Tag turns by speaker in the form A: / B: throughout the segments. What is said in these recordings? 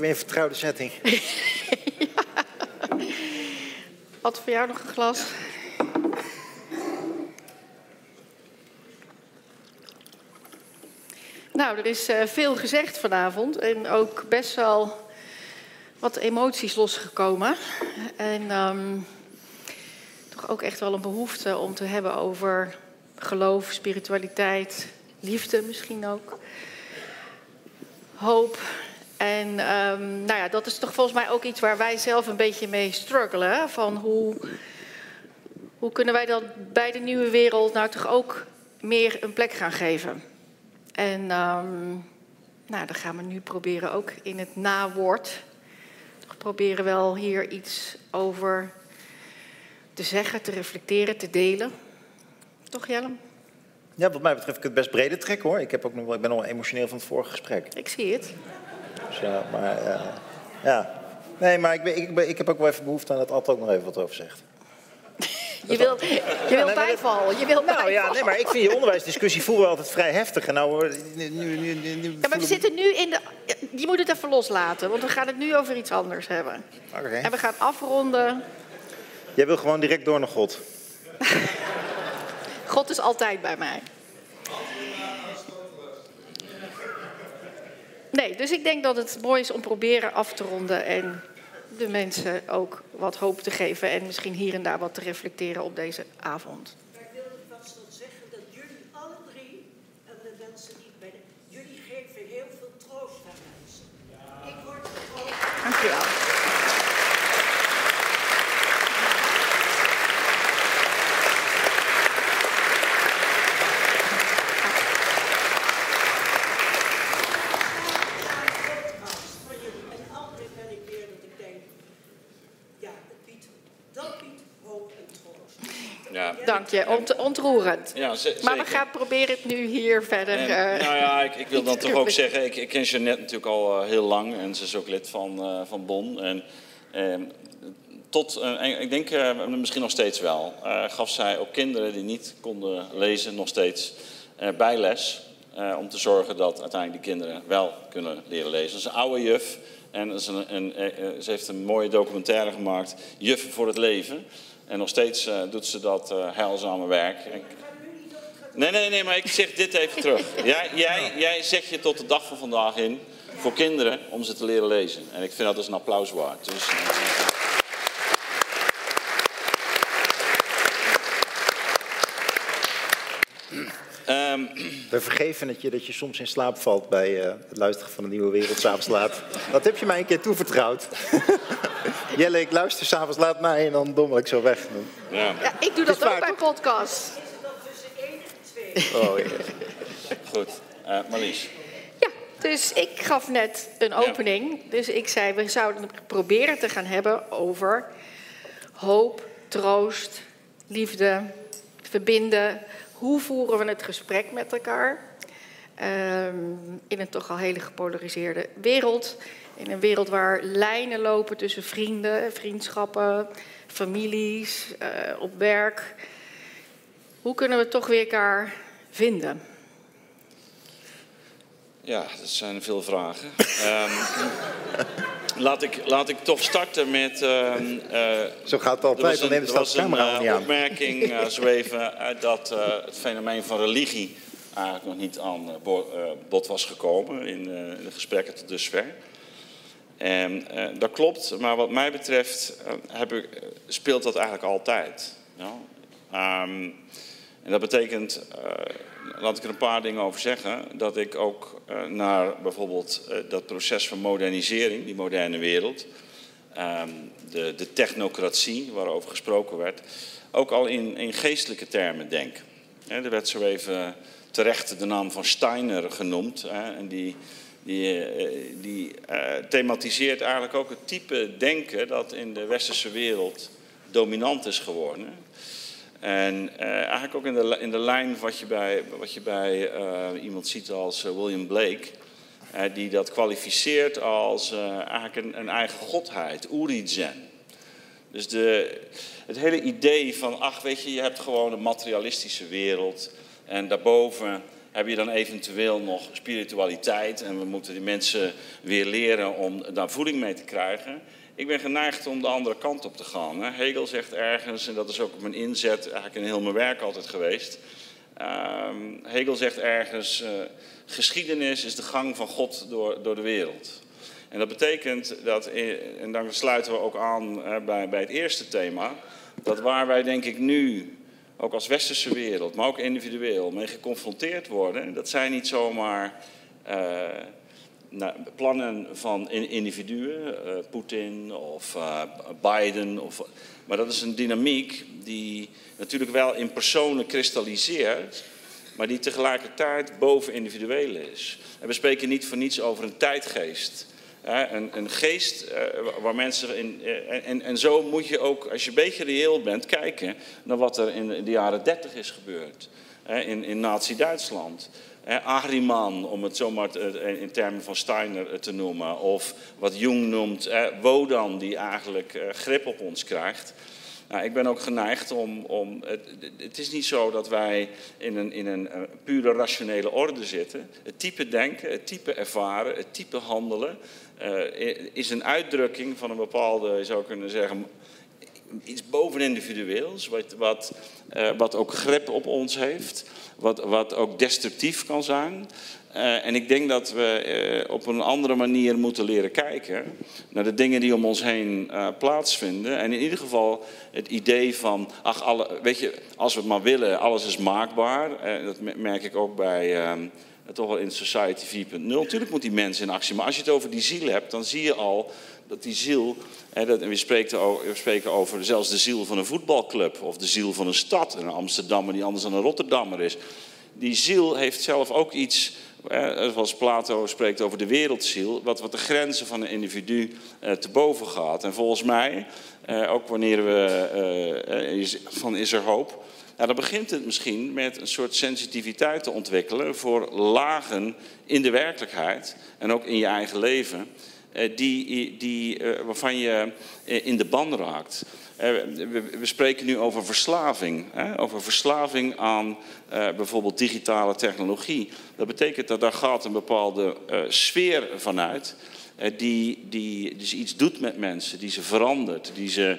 A: Even weer een vertrouwde setting.
B: Had voor jou nog een glas? Nou, er is uh, veel gezegd vanavond en ook best wel wat emoties losgekomen. En um, toch ook echt wel een behoefte om te hebben over geloof, spiritualiteit, liefde misschien ook. Hoop. En um, nou ja, dat is toch volgens mij ook iets waar wij zelf een beetje mee struggelen. Van hoe, hoe kunnen wij dat bij de nieuwe wereld nou toch ook meer een plek gaan geven? En um, nou, dan gaan we nu proberen ook in het nawoord. Toch proberen wel hier iets over te zeggen, te reflecteren, te delen. Toch Jelle?
A: Ja, wat mij betreft ik het best breder trekken hoor. Ik, heb ook nog, wel, ik ben nog emotioneel van het vorige gesprek.
B: Ik zie het.
A: Dus ja, maar uh, ja. Nee, maar ik, ik, ik, heb ook wel even behoefte aan dat Ad ook nog even wat over zegt.
B: Je wilt, je wilt bijvallen. Je wilt
A: nou ja, nee, maar ik vind je onderwijsdiscussie voelen we altijd vrij heftig. En nou, nu, nu,
B: nu, ja, maar we zitten nu in de. Je moet het even loslaten, want we gaan het nu over iets anders hebben.
A: Okay.
B: En we gaan afronden.
A: Jij wil gewoon direct door naar God.
B: God is altijd bij mij. Nee, dus ik denk dat het mooi is om proberen af te ronden en de mensen ook wat hoop te geven en misschien hier en daar wat te reflecteren op deze avond.
C: Ik wilde vast nog zeggen dat jullie alle drie, en de mensen die bij de, jullie geven heel veel troost aan mensen. Ik word getroost.
B: Dank je wel. Dank je, Ont ontroerend. Ja, maar we gaan proberen het nu hier verder. En,
D: uh, nou ja, ik, ik wil dan toch ook zeggen, ik, ik ken Jeannette natuurlijk al uh, heel lang en ze is ook lid van, uh, van Bon. En tot, ik denk misschien nog steeds wel, gaf zij ook kinderen die niet konden lezen nog steeds bijles. om te zorgen dat uiteindelijk die kinderen wel kunnen leren lezen. Dat is een oude juf en een, een, ze heeft een mooie documentaire gemaakt, Juf voor het Leven. En nog steeds uh, doet ze dat uh, heilzame werk. Nee, nee, nee, maar ik zeg dit even terug. Jij, jij, jij zet je tot de dag van vandaag in voor kinderen om ze te leren lezen. En ik vind dat dus een applaus waard. Dus,
A: Um, We vergeven het je dat je soms in slaap valt bij het luisteren van de Nieuwe Wereld laat. Dat heb je mij een keer toevertrouwd. Jelle, ik luister s'avonds laat naar en dan dommel ik zo weg.
B: Ja, ja ik doe dat ook bij podcasts.
A: Oh, ja.
D: Goed. Uh, Marlies.
B: Ja, dus ik gaf net een opening. Ja. Dus ik zei, we zouden proberen te gaan hebben over hoop, troost, liefde, verbinden. Hoe voeren we het gesprek met elkaar? Um, in een toch al hele gepolariseerde wereld. In een wereld waar lijnen lopen tussen vrienden, vriendschappen, families, uh, op werk. Hoe kunnen we toch weer elkaar vinden?
D: Ja, dat zijn veel vragen. um, laat, ik, laat ik toch starten met. Uh, uh,
A: zo gaat het altijd, dan neemt de camera
D: niet aan. een opmerking uh, zo even dat het fenomeen van religie eigenlijk nog niet aan bod was gekomen in, in de gesprekken tot dusver. En uh, dat klopt, maar wat mij betreft uh, heb ik, speelt dat eigenlijk altijd. Um, en dat betekent, laat ik er een paar dingen over zeggen, dat ik ook naar bijvoorbeeld dat proces van modernisering, die moderne wereld, um, de, de, technocratie waarover gesproken werd, ook al in, in geestelijke termen denk. er werd zo even terecht de naam van Steiner genoemd. en die die, eh, die uh, thematiseert eigenlijk ook het type denken dat in de westerse wereld dominant is geworden. En uh, eigenlijk ook in de, in de lijn wat je bij, wat je bij iemand ziet als William Blake, die dat kwalificeert als eigenlijk een, een, eigen godheid, Urizen. Dus de, het hele idee van, ach weet je, je hebt gewoon een materialistische wereld en daarboven heb je dan eventueel nog spiritualiteit en we moeten die mensen weer leren om daar voeding mee te krijgen. Ik ben geneigd om de andere kant op te gaan. Hè. Hegel zegt ergens, en dat is ook mijn inzet, eigenlijk in heel mijn werk altijd geweest. Ehm, Hegel zegt ergens, uh, geschiedenis is de gang van God door, door de wereld. En dat betekent dat, en dan sluiten we ook aan bij, bij het eerste thema, dat waar wij denk ik nu, ook als westerse wereld, maar ook individueel, mee geconfronteerd worden, dat zijn niet zomaar uh, nou, plannen van individuen, uh, Poetin of uh, Biden, of, maar dat is een dynamiek die natuurlijk wel in personen kristalliseert, maar die tegelijkertijd boven individueel is. En we spreken niet voor niets over een tijdgeest. Een, een, geest uh, waar mensen in. Uh, en, en zo moet je ook, als je een beetje reëel bent, kijken naar wat er in de jaren 30 is gebeurd. in, in Nazi-Duitsland. Ahriman, om het zomaar te, in termen van Steiner te noemen. Of wat Jung noemt, Wodan, die eigenlijk grip op ons krijgt. Nou, ik ben ook geneigd om. om het, het, is niet zo dat wij in een, in een pure rationele orde zitten. Het type denken, het type ervaren, het type handelen. Uh, is een uitdrukking van een bepaalde, je zou kunnen zeggen, iets bovenindividueels, wat, wat, uh, wat ook grip op ons heeft, wat, wat ook destructief kan zijn. Uh, en ik denk dat we uh, op een andere manier moeten leren kijken naar de dingen die om ons heen uh, plaatsvinden. En in ieder geval het idee van, ach, alle, weet je, als we het maar willen, alles is maakbaar. dat merk ik ook bij, ehm, toch wel in Society 4.0. Natuurlijk moet die mensen in actie, maar als je het over die ziel hebt, dan zie je al dat die ziel, dat, en we, spreken over, we spreken over zelfs de ziel van een voetbalclub of de ziel van een stad, een Amsterdammer die anders dan een Rotterdammer is. Die ziel heeft zelf ook iets Zoals Plato spreekt over de wereldziel, wat, wat de grenzen van een individu eh, te boven gaat. En volgens mij, eh, ook wanneer we eh, van is er hoop, ja, dan begint het misschien met een soort sensitiviteit te ontwikkelen voor lagen in de werkelijkheid en ook in je eigen leven, die, die, waarvan je in de ban raakt. We spreken nu over verslaving. Over verslaving aan bijvoorbeeld digitale technologie. Dat betekent dat daar gaat een bepaalde sfeer vanuit. Die, die dus iets doet met mensen, die ze verandert, die ze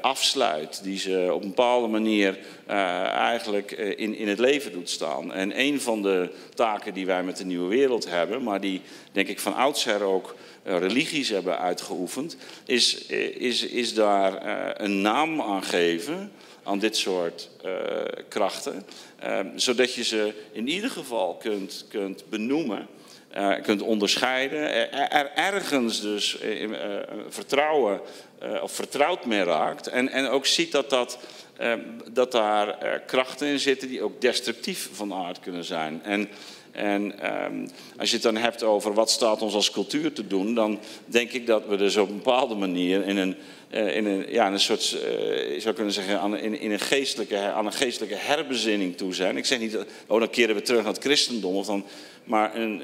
D: afsluit, die ze op een bepaalde manier eigenlijk in, in het leven doet staan. En een van de taken die wij met de nieuwe wereld hebben, maar die denk ik van oudsher ook eh, religies hebben uitgeoefend, is, eh, is, is daar eh, een naam aan geven aan dit soort krachten. zodat je ze in ieder geval kunt, kunt benoemen. Uh, kunt onderscheiden, er, ergens dus uh, vertrouwen of vertrouwd mee raakt. En, en ook ziet dat, dat, dat daar krachten in zitten die ook destructief van aard kunnen zijn. En en um, als je het dan hebt over wat staat ons als cultuur te doen, dan denk ik dat we dus op een bepaalde manier in een, in een, ja, een soort, je zou kunnen zeggen, aan, in, in, een geestelijke, aan een geestelijke herbezinning toe zijn. Ik zeg niet, oh dan keren we terug naar het christendom, of dan, maar een,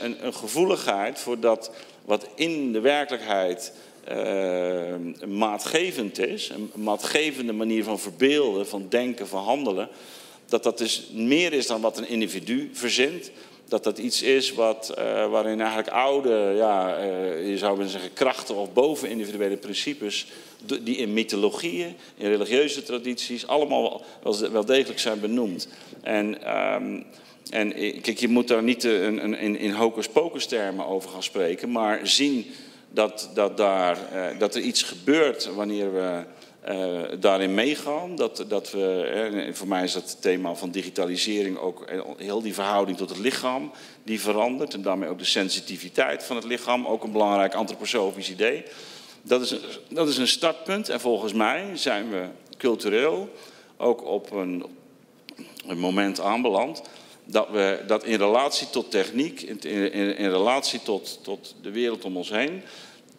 D: een, een gevoeligheid voor dat wat in de werkelijkheid uh, maatgevend is, een maatgevende manier van verbeelden, van denken, van handelen dat dat dus meer is dan wat een individu verzint. Dat dat iets is wat, uh, waarin eigenlijk oude, ja, je zou willen zeggen, krachten of bovenindividuele principes, die in mythologieën, in religieuze tradities, allemaal wel, wel degelijk zijn benoemd. En, um, en kijk, je moet daar niet een, een, in, in hocus pocus termen over gaan spreken, maar zien dat, dat, daar, uh, dat er iets gebeurt wanneer we uh, daarin meegaan. Dat, dat we, voor mij is dat thema van digitalisering ook heel die verhouding tot het lichaam die verandert. En daarmee ook de sensitiviteit van het lichaam, ook een belangrijk antroposofisch idee. Dat is, een, dat is een startpunt en volgens mij zijn we cultureel ook op een, een moment aanbeland dat we dat in relatie tot techniek, in, in, in relatie tot, tot de wereld om ons heen,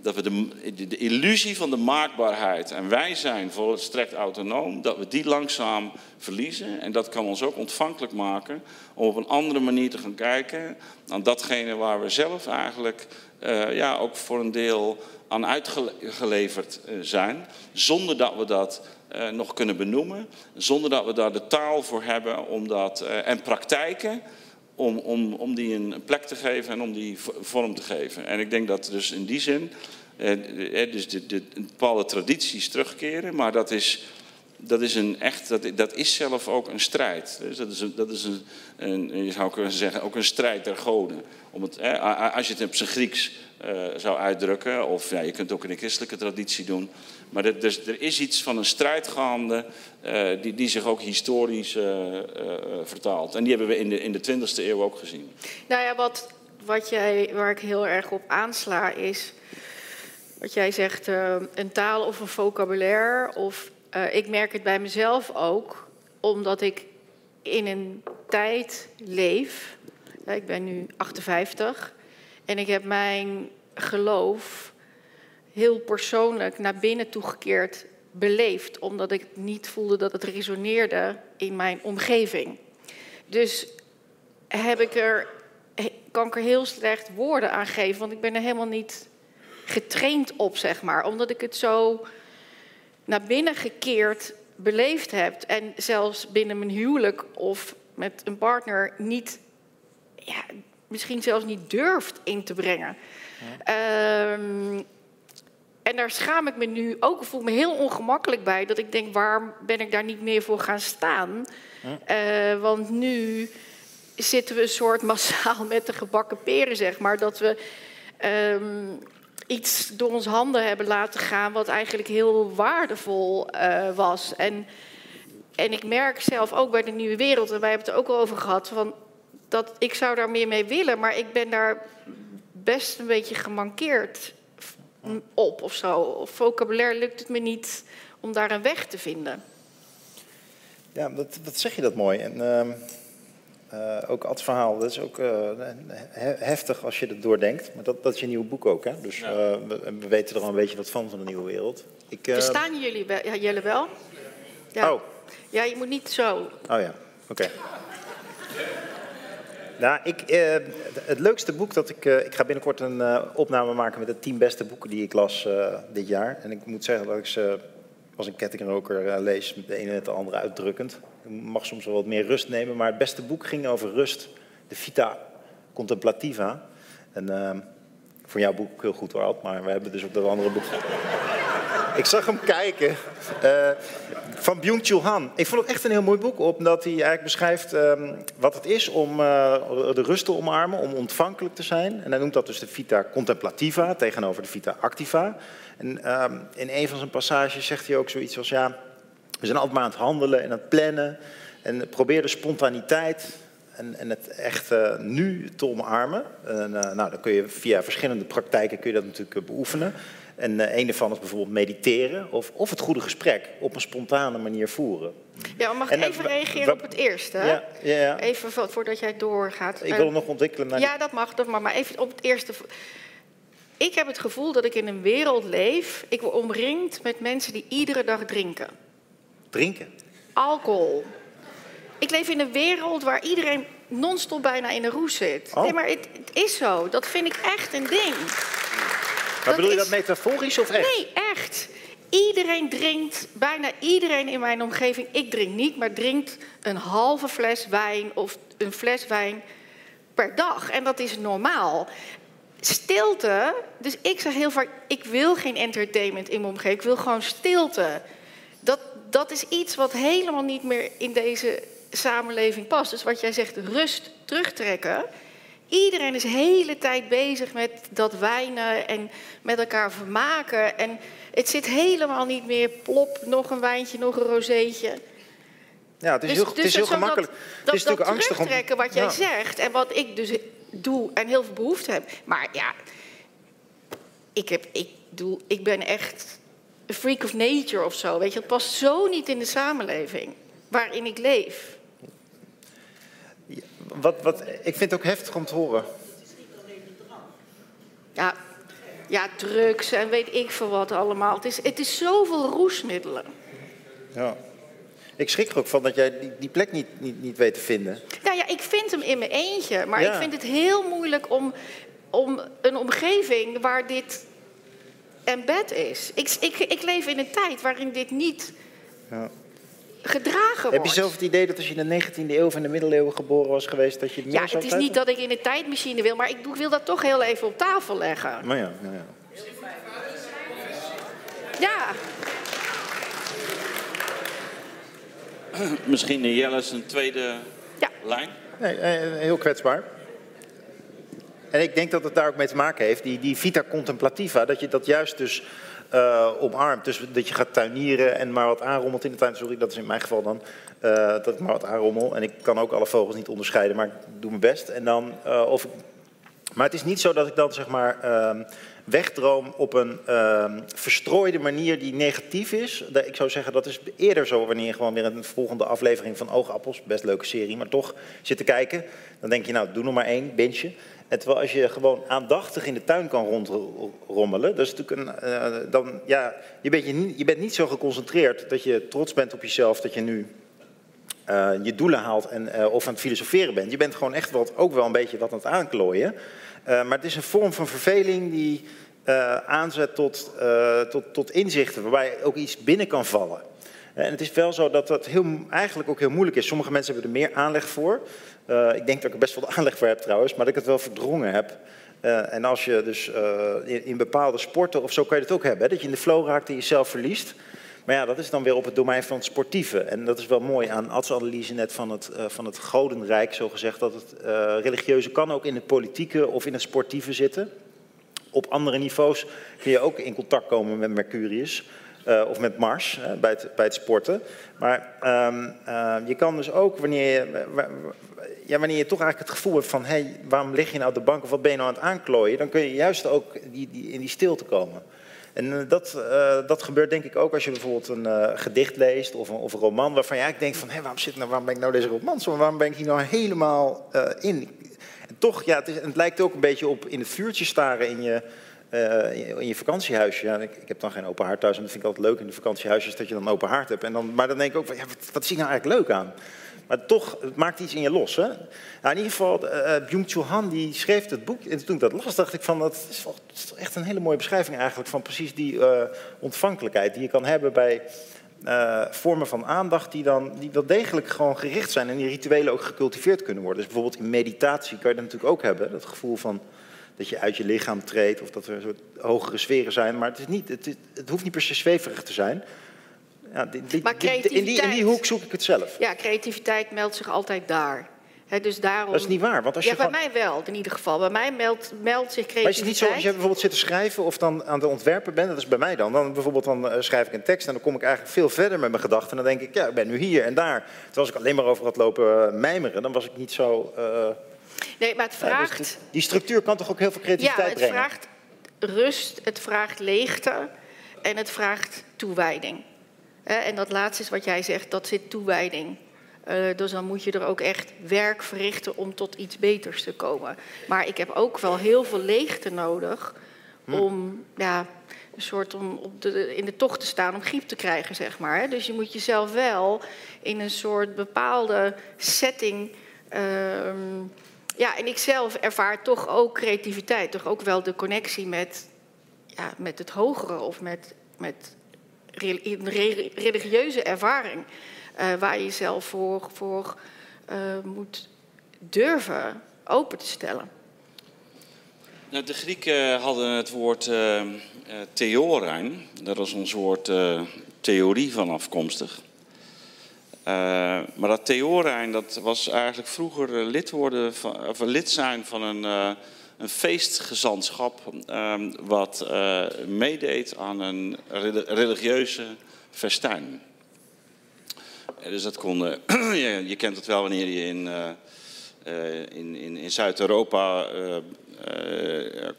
D: dat we de, de, illusie van de maakbaarheid, en wij zijn volstrekt autonoom, dat we die langzaam verliezen. En dat kan ons ook ontvankelijk maken om op een andere manier te gaan kijken aan datgene waar we zelf eigenlijk uh, ja, ook voor een deel aan uitgeleverd uh, zijn, zonder dat we dat uh, nog kunnen benoemen, zonder dat we daar de taal voor hebben om dat, en praktijken om, om, om die een plek te geven en om die vorm te geven. En ik denk dat dus in die zin eh, eh, dus de, de, bepaalde tradities terugkeren, maar dat is, dat is, een echt, dat, dat is zelf ook een strijd. Dus dat is, een, dat is een, je zou kunnen zeggen, ook een strijd der goden. Om het, als je het op zijn Grieks zou uitdrukken, of ja, je kunt het ook in de christelijke traditie doen. Maar er, dus, er is iets van een strijd gaande uh, die, die zich ook historisch uh, vertaalt. En die hebben we in de, in de 20e eeuw ook gezien.
B: Nou ja, wat, wat jij, waar ik heel erg op aansla is wat jij zegt, een taal of een vocabulaire. Of ik merk het bij mezelf ook, omdat ik in een tijd leef. Ik ben nu 58 en ik heb mijn geloof heel persoonlijk naar binnen toegekeerd beleefd, omdat ik niet voelde dat het resoneerde in mijn omgeving. Dus heb ik er, kan ik er heel slecht woorden aan geven, want ik ben er helemaal niet getraind op, zeg maar. Omdat ik het zo naar binnen gekeerd beleefd heb. En zelfs binnen mijn huwelijk of met een partner niet, ja, misschien zelfs niet durft in te brengen. Ehm, en daar schaam ik me nu ook, voel me heel ongemakkelijk bij. Dat ik denk, waarom ben ik daar niet meer voor gaan staan? Uh, want nu zitten we een soort massaal met de gebakken peren, zeg maar. Dat we um, iets door onze handen hebben laten gaan wat eigenlijk heel waardevol uh, was. En, en ik merk zelf ook bij de nieuwe wereld, en wij hebben het er ook al over gehad, van dat ik zou daar meer mee willen, maar ik ben daar best een beetje gemankeerd op of zo. Of vocabulaire lukt het me niet om daar een weg te vinden.
A: Ja, dat, dat zeg je dat mooi. En, uh, uh, ook het verhaal, dat is ook uh, heftig als je het doordenkt. Maar dat, dat is je nieuwe boek ook, hè? Dus ja. uh, we, we, weten er al een beetje wat van, van de nieuwe wereld.
B: Ik, Verstaan jullie wel? Ja, jullie wel?
A: Ja. Oh.
B: Ja, je moet niet zo.
A: Oh ja, oké. Okay. Nou, ik, het leukste boek dat ik... ik ga binnenkort een opname maken met de tien beste boeken die ik las dit jaar. En ik moet zeggen dat ik ze als een kettingroker lees, de ene met de andere uitdrukkend. Je mag soms wel wat meer rust nemen, maar het beste boek ging over rust. De Vita Contemplativa. En uh, voor jouw boek heel goed hoor, maar we hebben dus op dat andere boek... ik zag hem kijken. Uh, van Byung-Chul Han. Ik vond het echt een heel mooi boek, omdat hij eigenlijk beschrijft um, wat het is om uh, de rust te omarmen, om ontvankelijk te zijn. En hij noemt dat dus de Vita Contemplativa tegenover de Vita Activa. En um, in een van zijn passages zegt hij ook zoiets als ja we zijn altijd maar aan het handelen en aan het plannen. En probeer de spontaniteit en, en het echt uh, nu te omarmen. En, nou, dan kun je via verschillende praktijken kun je dat natuurlijk beoefenen. En uh, een daarvan is bijvoorbeeld mediteren of, of het goede gesprek op een spontane manier voeren.
B: Ja, mag ik even reageren op het eerste?
A: Ja, ja, ja.
B: Even voordat jij doorgaat.
A: Ik wil het nog ontwikkelen. Naar
B: ja, dat mag, dat mag. Maar even op het eerste. Ik heb het gevoel dat ik in een wereld leef. Ik word omringd met mensen die iedere dag drinken
A: drinken?
B: Alcohol. Ik leef in een wereld waar iedereen non-stop bijna in de roes zit.
A: Oh.
B: Nee, maar het, het, is zo. Dat vind ik echt een ding.
A: Maar dat bedoel je dat metaforisch of echt?
B: Nee, echt. Iedereen drinkt, bijna iedereen in mijn omgeving, ik drink niet, maar drinkt een halve fles wijn of een fles wijn per dag. En dat is normaal. Stilte, dus ik zeg heel vaak, ik wil geen entertainment in mijn omgeving, ik wil gewoon stilte. Dat, dat is iets wat helemaal niet meer in deze samenleving past. Dus wat jij zegt, rust terugtrekken. Iedereen is de hele tijd bezig met dat wijnen en met elkaar vermaken. En het zit helemaal niet meer plop, nog een wijntje, nog een rozeetje.
A: Ja, het is dus, heel, het is dus heel gemakkelijk.
B: Dat,
A: het is natuurlijk
B: dat
A: angstig
B: terugtrekken wat jij ja. zegt en wat ik dus doe en heel veel behoefte heb. Maar ja, ik, heb, ik, doe, ik ben echt a freak of nature of zo. Weet je, het past zo niet in de samenleving waarin ik leef.
A: Wat, wat, ik vind het ook heftig om te horen.
B: Ja, ja, drugs en weet ik veel wat allemaal. Het is, het is zoveel roesmiddelen.
A: Ja. Ik schrik er ook van dat jij die, die plek niet, niet, niet weet te vinden.
B: Nou ja, ik vind hem in mijn eentje. Maar ja. ik vind het heel moeilijk om, om een omgeving waar dit embed is. Ik, ik, ik leef in een tijd waarin dit niet ja. Gedragen wordt.
A: Heb je zelf het idee dat als je in de 19e eeuw of in de middeleeuwen geboren was geweest, dat je het meer
B: Ja,
A: zou
B: het is niet dat ik in een tijdmachine wil, maar ik wil dat toch heel even op tafel leggen.
A: Maar ja, ja, ja.
B: Ja,
D: Misschien de Jelle een tweede
B: ja.
D: lijn.
A: Nee, eh, heel kwetsbaar. En ik denk dat het daar ook mee te maken heeft, die, die vita contemplativa, dat je dat juist dus eh, omarmt. Dus dat je gaat tuinieren en maar wat aanrommelt in de tuin. Sorry, dat is in mijn geval dan. eh, dat ik maar wat aanrommel. En ik kan ook alle vogels niet onderscheiden, maar ik doe mijn best. En dan, eh, of ik, maar het is niet zo dat ik dan zeg maar ehm, wegdroom op een ehm, verstrooide manier die negatief is. Ik zou zeggen dat is eerder zo wanneer je gewoon weer een volgende aflevering van Oogappels, best leuke serie, maar toch zit te kijken. Dan denk je nou, doe nog maar één, bintje. Terwijl als je gewoon aandachtig in de tuin kan rondrommelen, dat is natuurlijk een, eh, dan, ja, je bent, je bent niet zo geconcentreerd dat je trots bent op jezelf dat je nu eh, je doelen haalt en, eh, of aan het filosoferen bent. Je bent gewoon echt wat, ook wel een beetje wat aan het aanklooien. Eh, maar het is een vorm van verveling die eh, aanzet tot, eh, tot, tot inzichten, waarbij ook iets binnen kan vallen. En het is wel zo dat dat heel, eigenlijk ook heel moeilijk is. Sommige mensen hebben er meer aanleg voor. Ik denk dat ik er best wel aanleg voor heb trouwens, maar dat ik het wel verdrongen heb. En als je dus in, bepaalde sporten of zo kan je het ook hebben, dat je in de flow raakt en jezelf verliest. Maar ja, dat is dan weer op het domein van het sportieve. En dat is wel mooi aan Ad's analyse net van het, eh, van het godenrijk, zo gezegd. Dat het eh, religieuze kan ook in het politieke of in het sportieve zitten. Op andere niveaus kun je ook in contact komen met Mercurius. eh, of met Mars bij, het, bij het sporten. Maar ehm, eh, je kan dus ook, wanneer je, ja, wanneer je toch eigenlijk het gevoel hebt van... Hey, waarom lig je nou op de bank of wat ben je nou aan het aanklooien... dan kun je juist ook die, die, in die stilte komen. En eh, dat, eh, dat gebeurt denk ik ook als je bijvoorbeeld een eh, gedicht leest of een, of een roman... waarvan je eigenlijk denkt van, hé, waarom, zit nou, waarom ben ik nou deze roman waarom ben ik hier nou helemaal in? En toch, ja, het, het lijkt ook een beetje op in het vuurtje staren in je, in je- vakantiehuisje. Ja, ik, ik heb dan geen open haard thuis en dat vind ik altijd leuk in de vakantiehuisjes dat je dan een open haard hebt. En dan, maar dan denk ik ook, van, ja, wat, wat is hier nou eigenlijk leuk aan? Maar toch, het maakt iets in je los. Hè? Nou, in ieder geval, eh Byung-Chul Han die schreef het boek. En toen ik dat las, dacht ik van, dat is, wel, echt een hele mooie beschrijving eigenlijk van precies die eh, ontvankelijkheid die je kan hebben bij eh, vormen van aandacht die dan die wel degelijk gewoon gericht zijn en die rituelen ook gecultiveerd kunnen worden. Dus bijvoorbeeld in meditatie kan je dat natuurlijk ook hebben, dat gevoel van dat je uit je lichaam treedt of dat er soort hogere sferen zijn, maar het, is niet, het, het hoeft niet per se zweverig te zijn. Ja, die- die-
B: Maar
A: in, die, in die hoek zoek ik het zelf.
B: ja, creativiteit meldt zich altijd daar. Dus daarom...
A: Dat is niet waar, want als je
B: ja, bij
A: gewoon-
B: mij wel, in ieder geval. Bij mij meldt, meldt zich creativiteit.
A: Maar is het niet zo als je bijvoorbeeld zit te schrijven of dan aan het ontwerpen bent, dat is bij mij dan, dan bijvoorbeeld dan eh, schrijf ik een tekst en dan kom ik eigenlijk veel verder met mijn gedachten. En dan denk ik, ja, ik ben nu hier en daar. Terwijl als ik alleen maar over had lopen eh, mijmeren, dan was ik niet zo... eh,
B: Nee, maar het
A: ja, dus
B: vraagt...
A: die- structuur kan toch ook heel veel
B: Ja,
A: creativiteit
B: het
A: brengen?
B: vraagt rust, het vraagt leegte en het vraagt toewijding. En dat laatste is wat jij zegt, dat zit toewijding. Eh, dus dan moet je er ook echt werk verrichten om tot iets beters te komen. Maar ik heb ook wel heel veel leegte nodig om ja, een soort om op de, in de tocht te staan om griep te krijgen, zeg maar. Dus je moet jezelf wel in een soort bepaalde setting. ehm, ja, en ik zelf ervaar toch ook creativiteit, toch ook wel de connectie met, ja, met het hogere of met, met religieuze ervaring. eh, waar je jezelf voor, voor eh, moet durven open te stellen.
D: Nou, de Grieken hadden het woord theorein. Daar was ons woord theorie van afkomstig. Maar dat theorein, dat was eigenlijk vroeger lid, worden van, of lid zijn van een, een feestgezantschap... eh, wat eh, meedeed aan een reli- religieuze festijn. Eh, Dus dat kon, eh, je, je kent het wel wanneer je in, in, in, in Zuid-Europa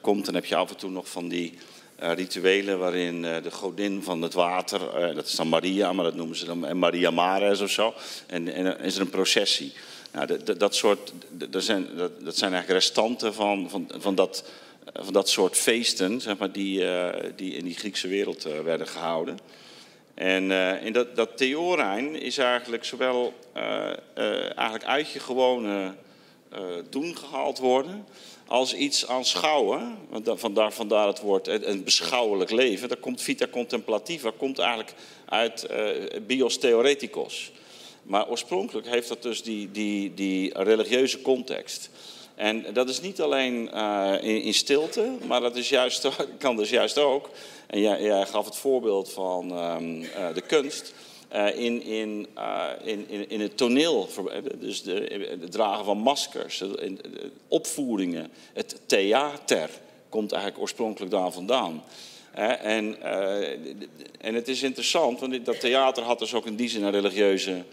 D: komt, dan heb je af en toe nog van die rituelen waarin de godin van het water, dat is dan Maria, maar dat noemen ze dan en Maria Mares of zo, en, en is er een processie. Dat, dat, dat, soort, dat, zijn, dat, dat zijn eigenlijk restanten van, van, van, dat, van dat soort feesten, zeg maar, die, eh, die in die Griekse wereld eh, werden gehouden. En eh, in dat, dat theorein is eigenlijk zowel eigenlijk uit je gewone doen gehaald worden, als iets aanschouwen, vandaar, vandaar het woord een beschouwelijk leven, daar komt vita contemplativa, komt eigenlijk uit bios theoreticos. Maar oorspronkelijk heeft dat dus die, die, die religieuze context. En dat is niet alleen uh, in, in, stilte, maar dat is juist, kan dus juist ook. En jij, gaf het voorbeeld van um, uh, de kunst. Uh, in, in, in, in, in het toneel, dus het dragen van maskers, de, opvoeringen, het theater komt eigenlijk oorspronkelijk daar vandaan. en, en het is interessant, want dat theater had dus ook in die zin een religieuze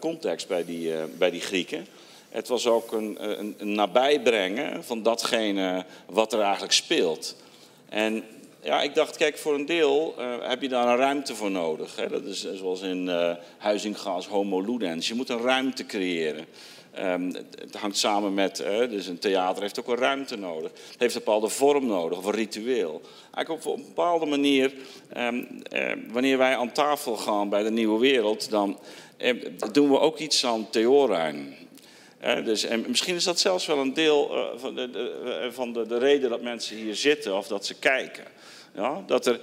D: context bij die, bij die Grieken. Het was ook een, een, een nabijbrengen van datgene wat er eigenlijk speelt. En ja, ik dacht, kijk, voor een deel uh, heb je daar een ruimte voor nodig. Hè? Dat is zoals in uh, Huizinga's Homo Ludens. Je moet een ruimte creëren. Um, het hangt samen met, dus een theater heeft ook een ruimte nodig. Het heeft een bepaalde vorm nodig, of een ritueel. Eigenlijk op een bepaalde manier, um, wanneer wij aan tafel gaan bij de Nieuwe Wereld, dan doen we ook iets aan theorijn dus, en misschien is dat zelfs wel een deel uh, van, de, de, eh, van de, de, reden dat mensen hier zitten of dat ze kijken. Ja, dat er,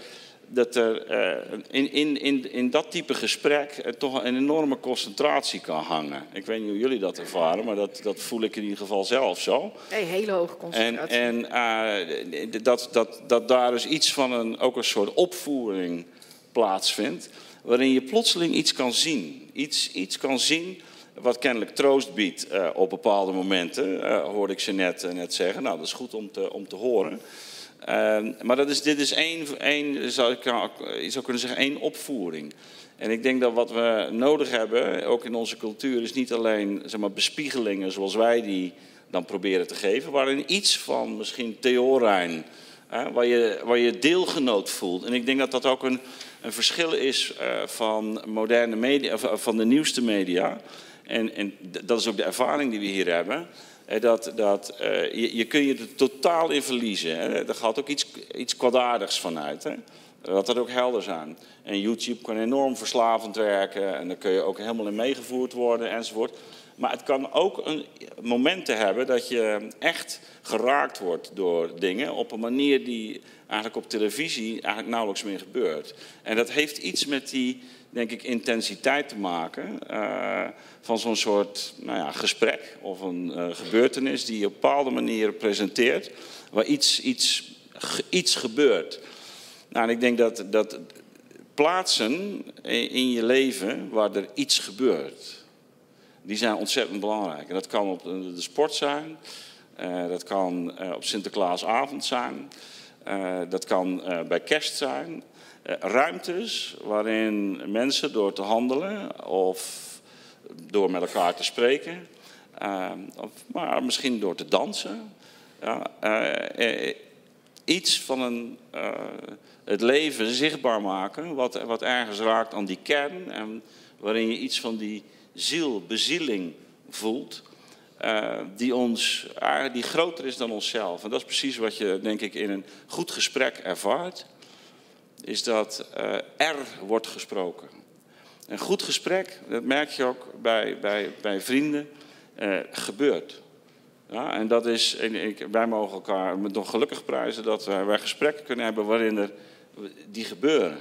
D: dat er uh, in, in, in, in dat type gesprek toch een enorme concentratie kan hangen. Ik weet niet hoe jullie dat ervaren, maar dat, dat voel ik in ieder geval zelf zo.
B: Een hele hoge concentratie.
D: En, en dat, dat, dat daar dus iets van een, ook een soort opvoering plaatsvindt, waarin je plotseling iets kan zien. Iets, iets kan zien wat kennelijk troost biedt uh, op bepaalde momenten, uh, hoorde ik ze net, uh, net zeggen. Nou, dat is goed om te, om te horen. Ehm, maar dat is, dit is één, één zou ik zou kunnen zeggen, één opvoering. En ik denk dat wat we nodig hebben, ook in onze cultuur, is niet alleen zeg maar, bespiegelingen zoals wij die dan proberen te geven, waarin iets van misschien theorijn, waar, je, waar je deelgenoot voelt. En ik denk dat dat ook een, een verschil is van moderne media, van de nieuwste media. En, en dat is ook de ervaring die we hier hebben. Dat, dat, je, je kun je er totaal in verliezen. Hè. Er gaat ook iets, iets kwaadaardigs vanuit. Hè. Dat dat ook helder zijn. En YouTube kan enorm verslavend werken. En daar kun je ook helemaal in meegevoerd worden enzovoort. Maar het kan ook een, momenten hebben dat je echt geraakt wordt door dingen op een manier die eigenlijk op televisie eigenlijk nauwelijks meer gebeurt. En dat heeft iets met die, denk ik, intensiteit te maken uh, van zo'n soort nou ja, gesprek of een uh, gebeurtenis die je op bepaalde manier presenteert, waar iets, iets, iets gebeurt. Nou, en ik denk dat, dat plaatsen in je leven waar er iets gebeurt, die zijn ontzettend belangrijk. En dat kan op de sport zijn, uh, dat kan op Sinterklaasavond zijn. Dat kan bij kerst zijn. Uh, ruimtes waarin mensen door te handelen of door met elkaar te spreken, of, maar misschien door te dansen, ja, iets van een, het leven zichtbaar maken, wat, wat ergens raakt aan die kern en waarin je iets van die ziel, bezieling voelt. Die, ons, die groter is dan onszelf. En dat is precies wat je, denk ik, in een goed gesprek ervaart. Is dat uh, er wordt gesproken. Een goed gesprek, dat merk je ook bij, bij, bij vrienden, gebeurt. Ja, en dat is, en ik, wij mogen elkaar nog gelukkig prijzen dat wij gesprekken kunnen hebben waarin er die gebeuren.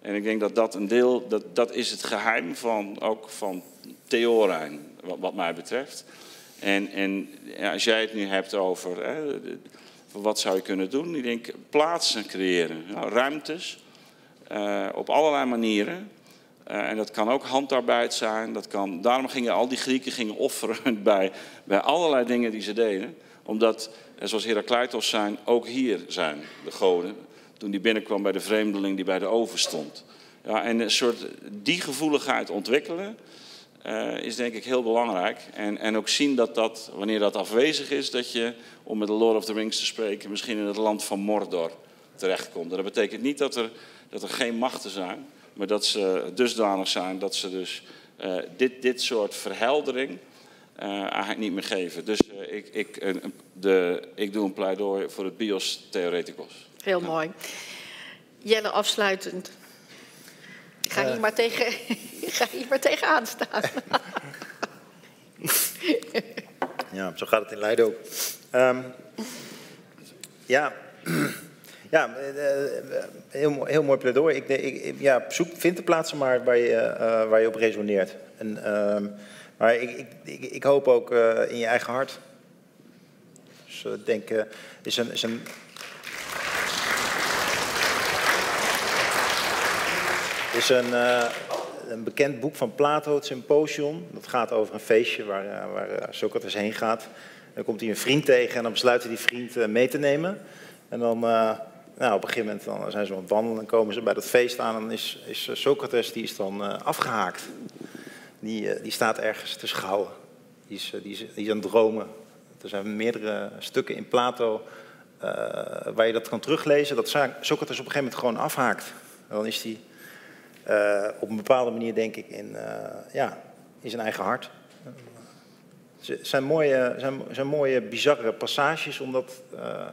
D: En ik denk dat dat een deel, dat, dat is het geheim van, ook van Theorijn, wat, wat mij betreft. En, en ja, als jij het nu hebt over hè, wat zou je kunnen doen, ik denk plaatsen creëren, ruimtes uh, op allerlei manieren. Uh, en dat kan ook handarbeid zijn. Dat kan, daarom gingen al die Grieken gingen offeren bij, bij allerlei dingen die ze deden. Omdat, eh, zoals Herakleitos zijn, ook hier zijn de goden. Toen die binnenkwam bij de vreemdeling die bij de oven stond. Ja, en een soort die gevoeligheid ontwikkelen. Uh, is denk ik heel belangrijk. En, en ook zien dat dat, wanneer dat afwezig is, dat je, om met de Lord of the Rings te spreken, misschien in het land van Mordor terechtkomt. dat betekent niet dat er, dat er geen machten zijn, maar dat ze dusdanig zijn dat ze dus uh, dit, dit soort verheldering uh, eigenlijk niet meer geven. Dus ik, ik, de, ik doe een pleidooi voor het bios theoreticos.
B: Heel ja. mooi. Jelle, afsluitend. Ga hier, maar tegen, ga hier maar tegenaan staan.
A: ja, zo gaat het in Leiden ook. Um, ja, ja heel, heel mooi pleidooi. Ik, ik, ja, zoek, vind de plaatsen maar waar je, uh, waar je op resoneert. En, um, maar ik, ik, ik, hoop ook uh, in je eigen hart. Dus ik denk, is een, is een is een, uh, een bekend boek van Plato, het Symposion. Dat gaat over een feestje waar, uh, waar Socrates heen gaat. Dan komt hij een vriend tegen en dan besluit hij die vriend mee te nemen. En dan, nou, op een gegeven moment dan zijn ze aan het wandelen en komen ze bij dat feest aan. En dan is, is Socrates die is dan afgehaakt. Die, die staat ergens te schouwen. Die is, die, is, die is aan het dromen. Er zijn meerdere stukken in Plato waar je dat kan teruglezen. Dat Socrates op een gegeven moment gewoon afhaakt. En dan is hij uh, op een bepaalde manier denk ik in, uh, ja, in zijn eigen hart. Het zijn mooie, zijn, zijn mooie bizarre passages, omdat uh,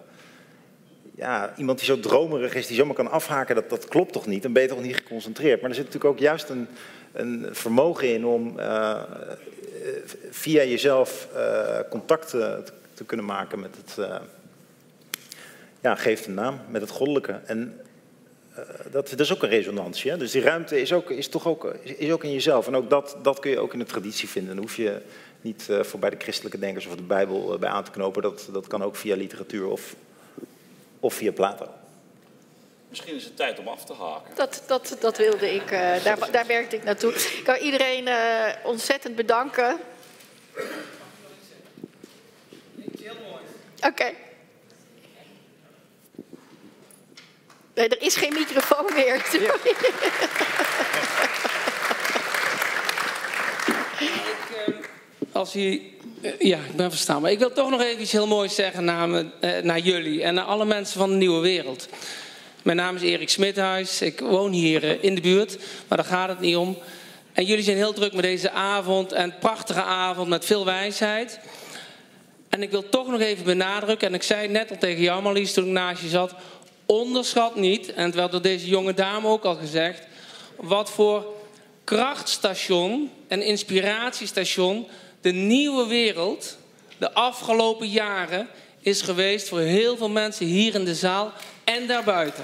A: ja, iemand die zo dromerig is, die zomaar kan afhaken, dat, dat klopt toch niet? Dan ben je toch niet geconcentreerd. Maar er zit natuurlijk ook juist een, een vermogen in om via jezelf contact te, te, kunnen maken met het, ja, geeft een naam, met het goddelijke. En eh, dat, dat, is ook een resonantie. Hè? Dus die ruimte is, ook, is toch ook, is ook in jezelf. En ook dat, dat kun je ook in de traditie vinden. Dan hoef je niet uh, voor bij de christelijke denkers of de Bijbel uh, bij aan te knopen. Dat, dat kan ook via literatuur of, of via Plato.
D: Misschien is het tijd om af te haken.
B: Dat, dat, dat wilde ik, uh, daar, daar werkte ik naartoe. Ik kan iedereen ontzettend bedanken. Oké. Okay. Nee, er is geen microfoon meer. Ja.
E: ik, als u, ja, ik ben verstaan. Maar ik wil toch nog even iets heel moois zeggen naar, me, naar jullie en naar alle mensen van de nieuwe wereld. Mijn naam is Erik Smithuis. Ik woon hier in de buurt, maar daar gaat het niet om. En jullie zijn heel druk met deze avond en prachtige avond met veel wijsheid. En ik wil toch nog even benadrukken, en ik zei net al tegen jou Marlies toen ik naast je zat onderschat niet, en het werd door deze jonge dame ook al gezegd, wat voor krachtstation en inspiratiestation de nieuwe wereld de afgelopen jaren is geweest voor heel veel mensen hier in de zaal en daarbuiten.